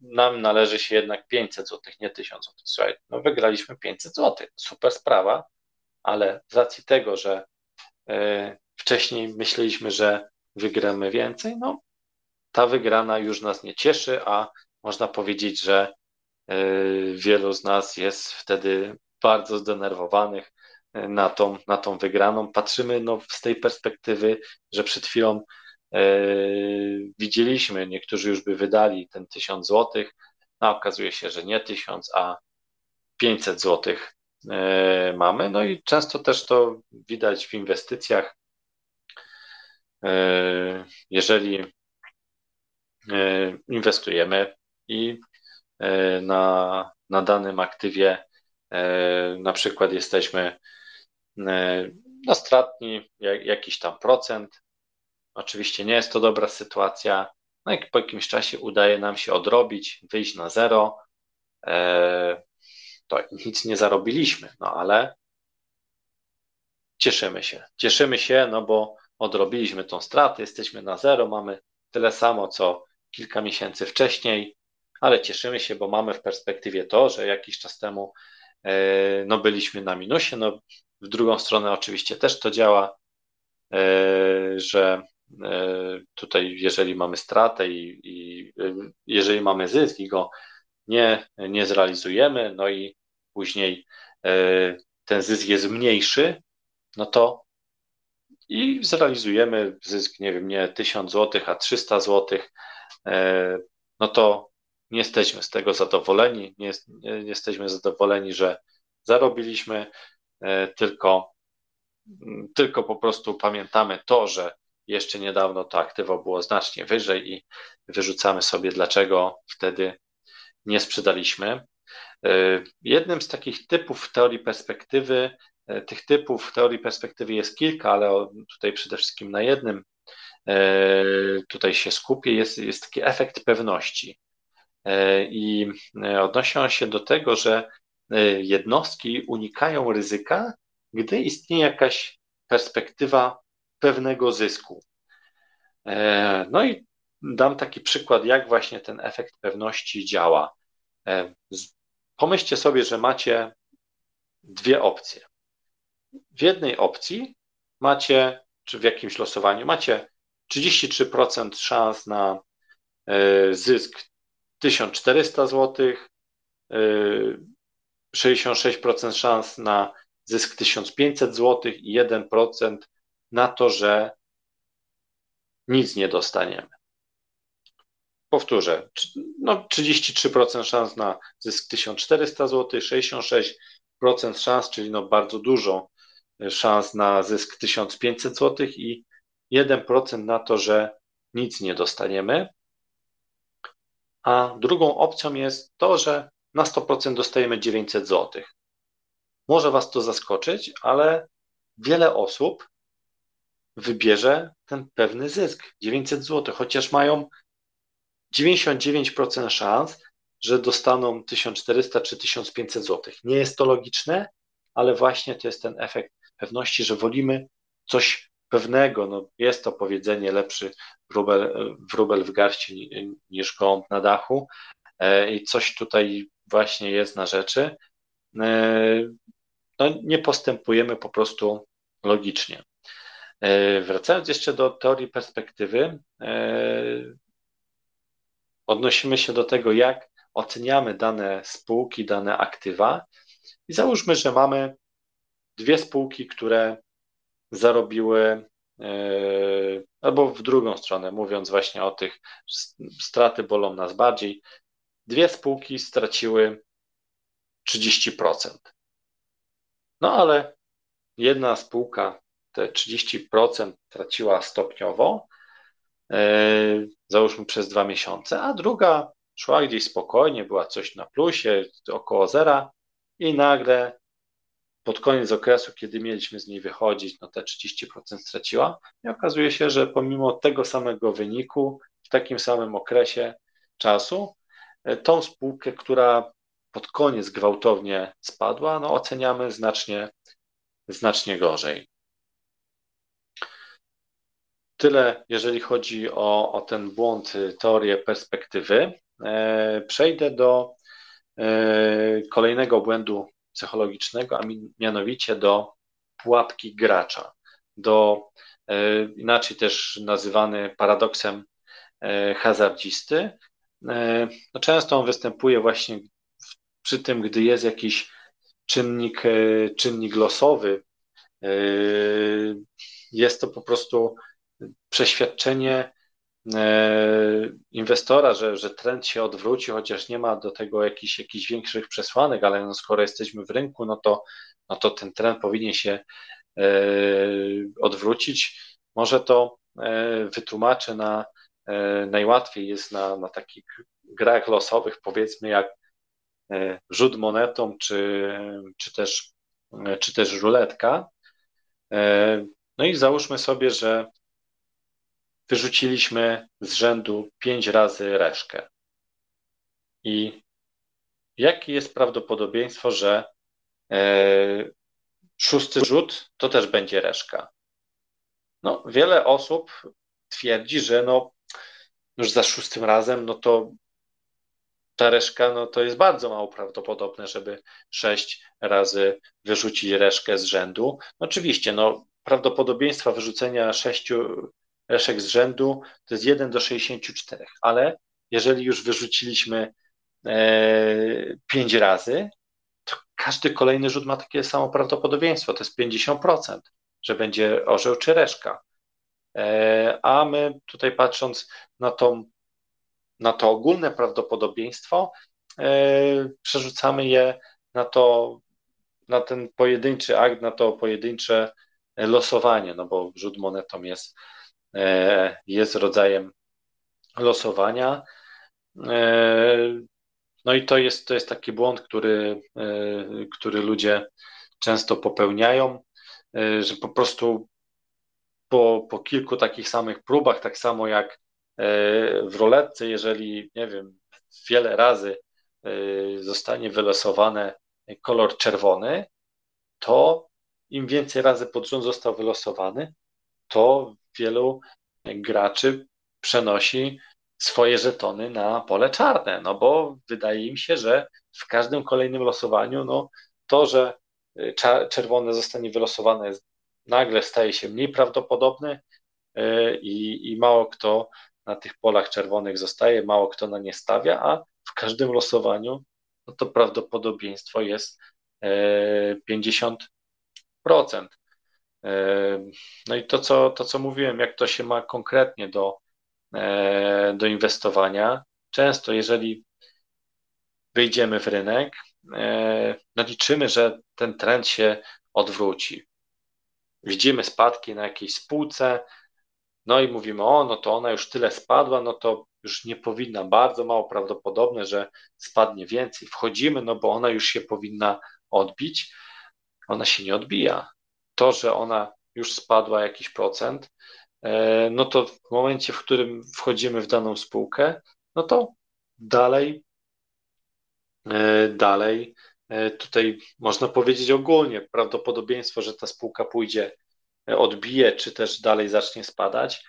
nam należy się jednak 500 zł, nie 1000 zł. Słuchaj, no wygraliśmy 500 zł, super sprawa, ale z racji tego, że e, wcześniej myśleliśmy, że wygramy więcej, no ta wygrana już nas nie cieszy, a można powiedzieć, że E, wielu z nas jest wtedy bardzo zdenerwowanych e, na tą, na tą wygraną. Patrzymy no, z tej perspektywy, że przed chwilą e, widzieliśmy, niektórzy już by wydali ten 1000 złotych, a okazuje się, że nie 1000, a 500 złotych e, mamy. No i często też to widać w inwestycjach. E, jeżeli e, inwestujemy i E, na, na danym aktywie na przykład jesteśmy no, stratni jakiś tam procent. Oczywiście nie jest to dobra sytuacja. No i po jakimś czasie udaje nam się odrobić, wyjść na zero. To nic nie zarobiliśmy, no ale cieszymy się. Cieszymy się, no bo odrobiliśmy tą stratę, jesteśmy na zero, mamy tyle samo co kilka miesięcy wcześniej, ale cieszymy się, bo mamy w perspektywie to, że jakiś czas temu e, no, byliśmy na minusie. No, w drugą stronę oczywiście też to działa, e, że e, tutaj jeżeli mamy stratę i, i jeżeli mamy zysk i go nie, nie zrealizujemy, no i później ten zysk jest mniejszy, no to i zrealizujemy zysk, nie wiem, nie 1000 zł, a 300 zł, e, no to nie jesteśmy z tego zadowoleni, nie, nie, jesteśmy zadowoleni, że zarobiliśmy, e, tylko, tylko po prostu pamiętamy to, że jeszcze niedawno to aktywo było znacznie wyżej i wyrzucamy sobie, dlaczego wtedy nie sprzedaliśmy. E, jednym z takich typów teorii perspektywy tych typów teorii perspektywy jest kilka, ale tutaj przede wszystkim na jednym e, tutaj się skupię, jest, jest taki efekt pewności. E, I odnosi on się do tego, że jednostki unikają ryzyka, gdy istnieje jakaś perspektywa pewnego zysku. No i dam taki przykład, jak właśnie ten efekt pewności działa. Pomyślcie sobie, że macie dwie opcje w jednej opcji macie, czy w jakimś losowaniu, macie 33% szans na e, zysk 1400 zł, 66% szans na zysk 1500 zł i 1% na to, że nic nie dostaniemy. Powtórzę, no 33% szans na zysk 1400 zł, 66% szans, czyli no bardzo dużo szans na zysk 1500 zł i 1% na to, że nic nie dostaniemy. A drugą opcją jest to, że na 100% dostajemy 900 zł. Może Was to zaskoczyć, ale wiele osób wybierze ten pewny zysk 900 zł, chociaż mają 99% szans, że dostaną 1400 czy 1500 zł. Nie jest to logiczne, ale właśnie to jest ten efekt pewności, że wolimy coś pewnego. No, jest to powiedzenie lepszy wróbel, wróbel w garści niż gołąb na dachu e, i coś tutaj właśnie jest na rzeczy. E, no, nie postępujemy po prostu logicznie. E, wracając jeszcze do teorii perspektywy, odnosimy się do tego, jak oceniamy dane spółki, dane aktywa i załóżmy, że mamy dwie spółki, które zarobiły, e, albo w drugą stronę, mówiąc właśnie o tych, straty bolą nas bardziej, dwie spółki straciły 30%. No ale jedna spółka te 30% traciła stopniowo, e, załóżmy przez dwa miesiące, a druga szła gdzieś spokojnie, była coś na plusie, około zera i nagle pod koniec okresu, kiedy mieliśmy z niej wychodzić, no te 30% straciła i okazuje się, że pomimo tego samego wyniku, w takim samym okresie czasu, e, tą spółkę, która pod koniec gwałtownie spadła, no oceniamy znacznie, znacznie gorzej. Tyle, jeżeli chodzi o, o ten błąd, y, teorię perspektywy. E, przejdę do e, kolejnego błędu psychologicznego, a mianowicie do pułapki gracza, do e, inaczej też nazywany paradoksem e, hazardzisty. E, no często on występuje właśnie przy tym, gdy jest jakiś czynnik, czynnik losowy. Jest to po prostu przeświadczenie inwestora, że, że trend się odwróci, chociaż nie ma do tego jakichś, jakichś większych przesłanek, ale no skoro jesteśmy w rynku, no to, no to ten trend powinien się e, odwrócić. Może to e, wytłumaczę na najłatwiej jest na, na takich grach losowych, powiedzmy jak rzut monetą, czy, czy, też, czy też ruletka. No i załóżmy sobie, że wyrzuciliśmy z rzędu pięć razy reszkę. I jakie jest prawdopodobieństwo, że szósty rzut to też będzie reszka? No, wiele osób twierdzi, że no, już za szóstym razem, no to ta reszka, no to jest bardzo mało prawdopodobne, żeby sześć razy wyrzucić reszkę z rzędu. Oczywiście, no, prawdopodobieństwa wyrzucenia sześciu reszek z rzędu to jest 1 do 64, ale jeżeli już wyrzuciliśmy e, 5 razy, to każdy kolejny rzut ma takie samo prawdopodobieństwo, to jest 50%, że będzie orzeł czy reszka. E, a my tutaj patrząc na, tą, na to ogólne prawdopodobieństwo, e, przerzucamy je na to, na ten pojedynczy akt, na to pojedyncze losowanie, no bo rzut monetą jest, e, jest rodzajem losowania. No i to jest, to jest taki błąd, który, który ludzie często popełniają, że po prostu po, po kilku takich samych próbach, tak samo jak e, w roletce, jeżeli, nie wiem, wiele razy e, zostanie wylosowane kolor czerwony, to im więcej razy pod rząd został wylosowany, to wielu graczy przenosi swoje żetony na pole czarne, no bo wydaje im się, że w każdym kolejnym losowaniu, no to, że e, czerwone zostanie wylosowane nagle staje się mniej prawdopodobny e, i, i mało kto na tych polach czerwonych zostaje, mało kto na nie stawia, a w każdym losowaniu no to prawdopodobieństwo jest 50%. E, no i to co, to, co mówiłem, jak to się ma konkretnie do, e, do inwestowania, często jeżeli wyjdziemy w rynek, no liczymy, że ten trend się odwróci widzimy spadki na jakiejś spółce, no i mówimy, o, no to ona już tyle spadła, no to już nie powinna, bardzo mało prawdopodobne, że spadnie więcej. Wchodzimy, no bo ona już się powinna odbić. Ona się nie odbija. To, że ona już spadła jakiś procent, e, no to w momencie, w którym wchodzimy w daną spółkę, no to dalej, e, dalej E, tutaj można powiedzieć ogólnie prawdopodobieństwo, że ta spółka pójdzie, odbije, czy też dalej zacznie spadać.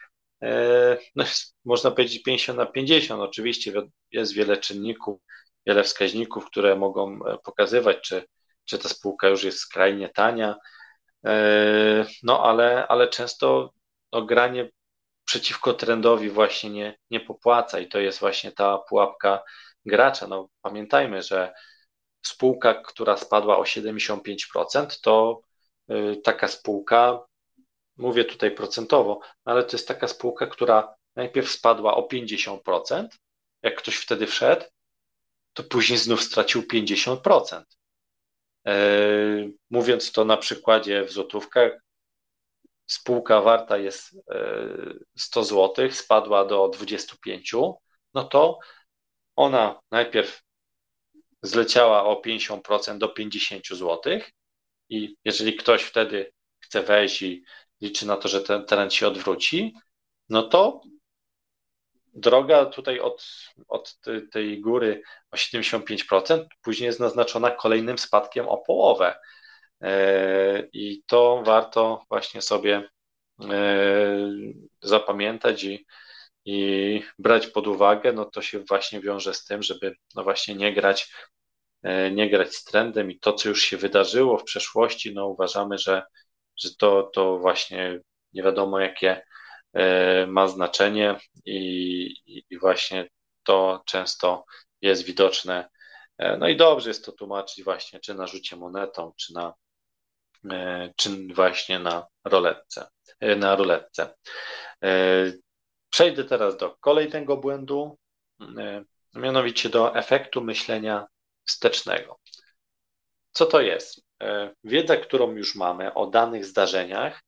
No, można powiedzieć 50 na 50. Oczywiście jest wiele czynników, wiele wskaźników, które mogą pokazywać, czy, czy ta spółka już jest skrajnie tania. No ale, ale często no, granie przeciwko trendowi właśnie nie, nie popłaca i to jest właśnie ta pułapka gracza. No, pamiętajmy, że spółka, która spadła o 75%, to y, taka spółka, mówię tutaj procentowo, ale to jest taka spółka, która najpierw spadła o 50%, jak ktoś wtedy wszedł, to później znów stracił 50%. E, mówiąc to na przykładzie w złotówkach, spółka warta jest 100 zł, spadła do 25, no to ona najpierw zleciała o 50% do 50 zł. I jeżeli ktoś wtedy chce wejść i liczy na to, że ten trend się odwróci, no to droga tutaj od, od tej góry o 75% później jest naznaczona kolejnym spadkiem o połowę. E, I to warto właśnie sobie e, zapamiętać i, i brać pod uwagę, no to się właśnie wiąże z tym, żeby no właśnie nie grać, e, nie grać z trendem i to, co już się wydarzyło w przeszłości, no uważamy, że, że to, to właśnie nie wiadomo jakie ma znaczenie i, i właśnie to często jest widoczne. E, no i dobrze jest to tłumaczyć właśnie czy na rzucie monetą, czy na czy właśnie na roletce, na ruletce. Przejdę teraz do kolejnego błędu, e, mianowicie do efektu myślenia wstecznego. Co to jest? E, wiedza, którą już mamy o danych zdarzeniach,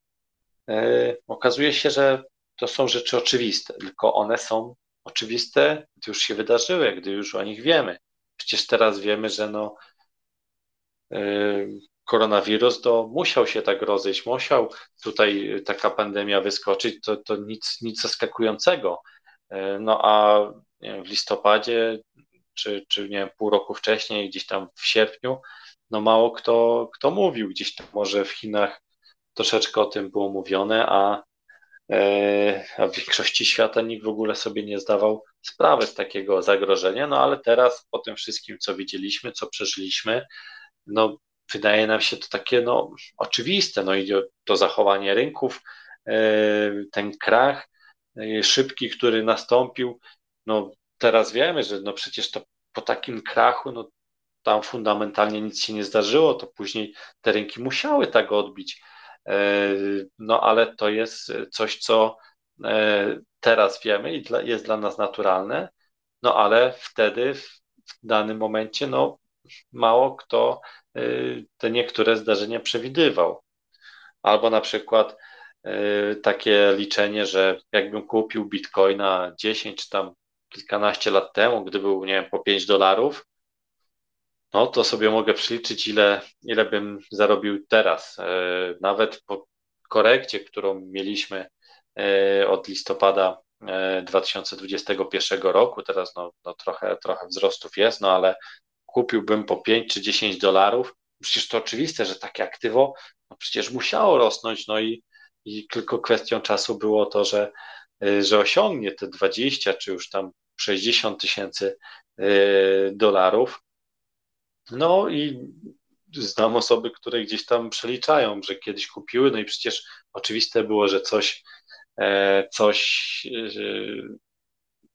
e, okazuje się, że to są rzeczy oczywiste, tylko one są oczywiste, gdy już się wydarzyły, gdy już o nich wiemy. przecież teraz wiemy, że no, koronawirus to musiał się tak rozejść, musiał tutaj taka pandemia wyskoczyć, to, to nic, nic zaskakującego. No a wiem, w listopadzie, czy, czy nie wiem, pół roku wcześniej, gdzieś tam w sierpniu, no mało kto, kto mówił, gdzieś tam może w Chinach troszeczkę o tym było mówione, a, a w większości świata nikt w ogóle sobie nie zdawał sprawy z takiego zagrożenia, no ale teraz po tym wszystkim, co widzieliśmy, co przeżyliśmy, no wydaje nam się to takie no oczywiste, no i to zachowanie rynków, e, ten krach e, szybki, który nastąpił, no teraz wiemy, że no przecież to po takim krachu, no tam fundamentalnie nic się nie zdarzyło, to później te rynki musiały tak odbić. E, no ale to jest coś, co e, teraz wiemy i jest dla nas naturalne, no ale wtedy w danym momencie no mało kto e, te niektóre zdarzenia przewidywał. Albo na przykład takie liczenie, że jakbym kupił bitcoina 10 czy tam kilkanaście lat temu, gdy był, nie wiem, po 5 dolarów, no to sobie mogę przeliczyć, ile, ile bym zarobił teraz. E, nawet po korekcie, którą mieliśmy e, od listopada 2021 e, roku, teraz no, no trochę, trochę wzrostów jest, no ale kupiłbym po 5 czy 10 dolarów. Przecież to oczywiste, że takie aktywo no przecież musiało rosnąć, no i, i tylko kwestią czasu było to, że, że osiągnie te 20 czy już tam 60 tysięcy dolarów. No i znam osoby, które gdzieś tam przeliczają, że kiedyś kupiły, no i przecież oczywiste było, że coś, e, coś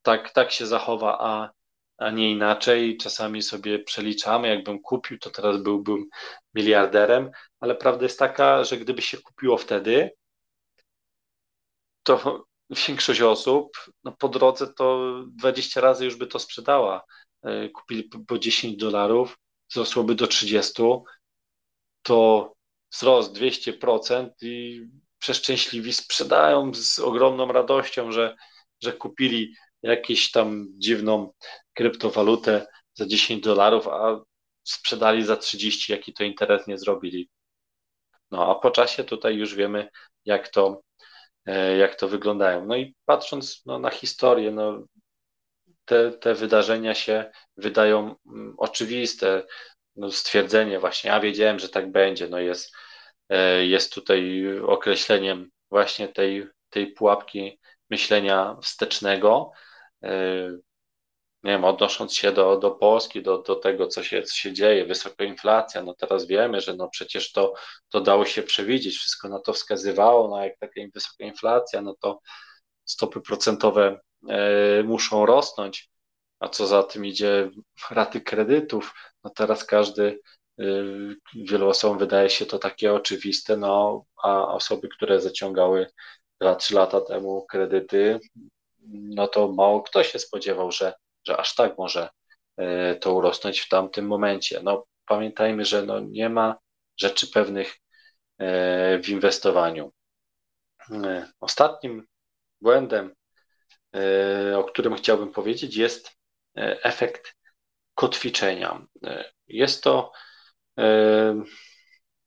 tak, tak się zachowa, a, a nie inaczej. Czasami sobie przeliczamy, jakbym kupił, to teraz byłbym miliarderem, ale prawda jest taka, że gdyby się kupiło wtedy, to większość osób no po drodze to 20 razy już by to sprzedała. E, kupili po 10 dolarów, wzrosłoby do 30, to wzrost 200% i przeszczęśliwi sprzedają z ogromną radością, że, że kupili jakąś tam dziwną kryptowalutę za 10 dolarów, a sprzedali za 30, jaki to interes nie zrobili. No a po czasie tutaj już wiemy, jak to, e, jak to wyglądają. No i patrząc no, na historię, no, te, te wydarzenia się wydają mm, oczywiste. No, stwierdzenie właśnie, ja wiedziałem, że tak będzie, no jest, e, jest tutaj określeniem właśnie tej, tej pułapki myślenia wstecznego. E, nie wiem, odnosząc się do, do Polski, do, do tego, co się, co się dzieje, wysoka inflacja, no teraz wiemy, że no przecież to, to dało się przewidzieć, wszystko na to wskazywało, no jak taka wysoka inflacja, no to stopy procentowe muszą rosnąć, a co za tym idzie raty kredytów. No teraz każdy, e, wielu osobom wydaje się to takie oczywiste, no a osoby, które zaciągały 2-3 lata temu kredyty, no to mało kto się spodziewał, że, że aż tak może e, to urosnąć w tamtym momencie. No pamiętajmy, że no nie ma rzeczy pewnych w inwestowaniu. Ostatnim błędem, E, o którym chciałbym powiedzieć, jest e, efekt kotwiczenia. E, jest to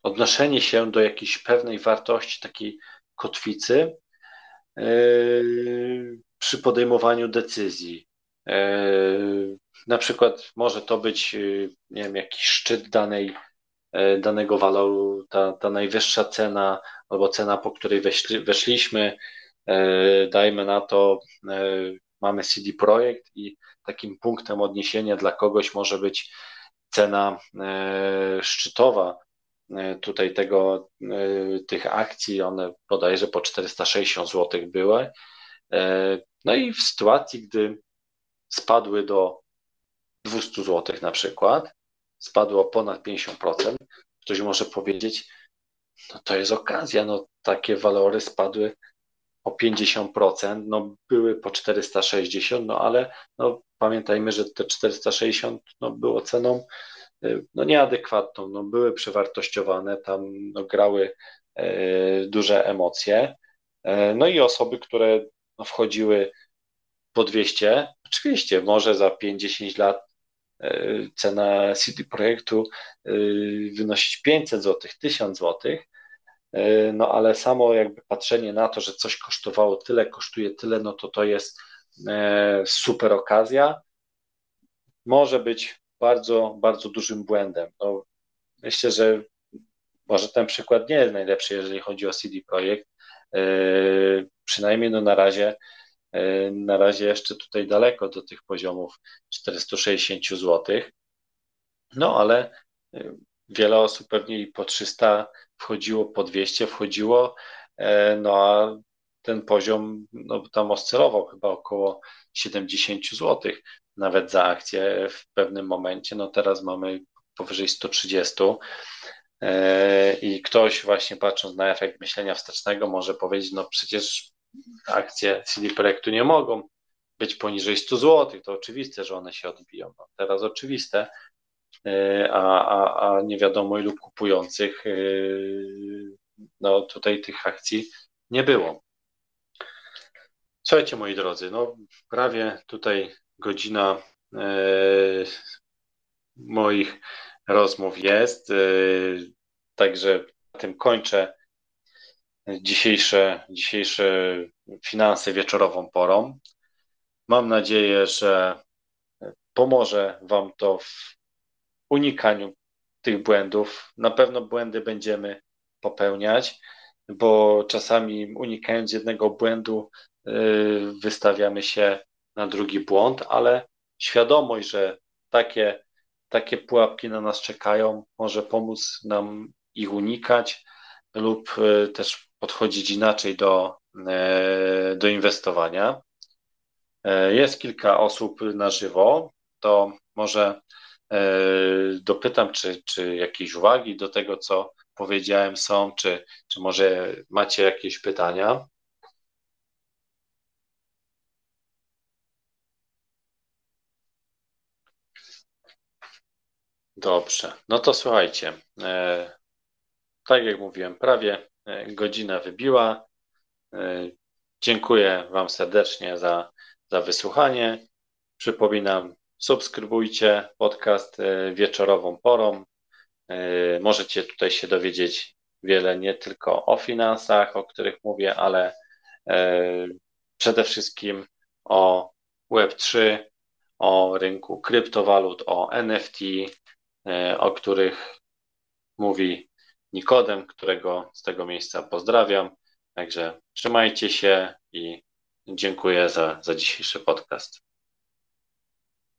odnoszenie się do jakiejś pewnej wartości, takiej kotwicy przy podejmowaniu decyzji. Na przykład może to być, nie wiem, jakiś szczyt danej, danego waloru, ta, ta najwyższa cena albo cena, po której weszli, weszliśmy, E, dajmy na to, e, mamy CD Projekt i takim punktem odniesienia dla kogoś może być cena e, szczytowa tutaj tego, tych akcji, one bodajże po 460 zł były. No i w sytuacji, gdy spadły do 200 zł na przykład, spadło ponad 50%, ktoś może powiedzieć, no to jest okazja, no takie walory spadły o 50%, no były po 460, no ale no, pamiętajmy, że te 460 no, było ceną y, no, nieadekwatną, no, były przewartościowane, tam no, grały e, duże emocje. E, no i osoby, które no, wchodziły po 200, oczywiście może za 5-10 lat cena CD Projektu wynosić 500 zł, 1000 zł, no ale samo jakby patrzenie na to, że coś kosztowało tyle, kosztuje tyle, no to to jest super okazja. Może być bardzo, bardzo dużym błędem. No, myślę, że może ten przykład nie jest najlepszy, jeżeli chodzi o CD Projekt. E, przynajmniej no na razie, e, na razie jeszcze tutaj daleko do tych poziomów 460 zł. No ale e, wiele osób pewnie i po 300 wchodziło, po 200 wchodziło, no a ten poziom no, tam oscylował chyba około 70 zł nawet za akcję w pewnym momencie. No teraz mamy powyżej 130 e, i ktoś właśnie patrząc na efekt myślenia wstecznego może powiedzieć, no przecież akcje CD Projektu nie mogą być poniżej 100 zł, to oczywiste, że one się odbiją. No, teraz oczywiste, e, a, a, a nie wiadomo ilu kupujących, e, no tutaj tych akcji nie było. Słuchajcie moi drodzy, no prawie tutaj godzina moich rozmów jest. Także tym kończę dzisiejsze, dzisiejsze finanse wieczorową porą. Mam nadzieję, że pomoże Wam to w unikaniu tych błędów. Na pewno błędy będziemy popełniać, bo czasami unikając jednego błędu, y, wystawiamy się na drugi błąd, ale świadomość, że takie takie pułapki na nas czekają, może pomóc nam ich unikać lub e, też podchodzić inaczej do, e, do inwestowania. Jest kilka osób na żywo, to może dopytam, czy, czy jakieś uwagi do tego, co powiedziałem są, czy, czy może macie jakieś pytania. Dobrze, no to słuchajcie. E, tak jak mówiłem, prawie e, godzina wybiła. E, dziękuję Wam serdecznie za, za wysłuchanie. Przypominam, subskrybujcie podcast wieczorową porą. Możecie tutaj się dowiedzieć wiele nie tylko o finansach, o których mówię, ale przede wszystkim o Web3, o rynku kryptowalut, o NFT, E, o których mówi Nikodem, którego z tego miejsca pozdrawiam. Także trzymajcie się i dziękuję za, za dzisiejszy podcast.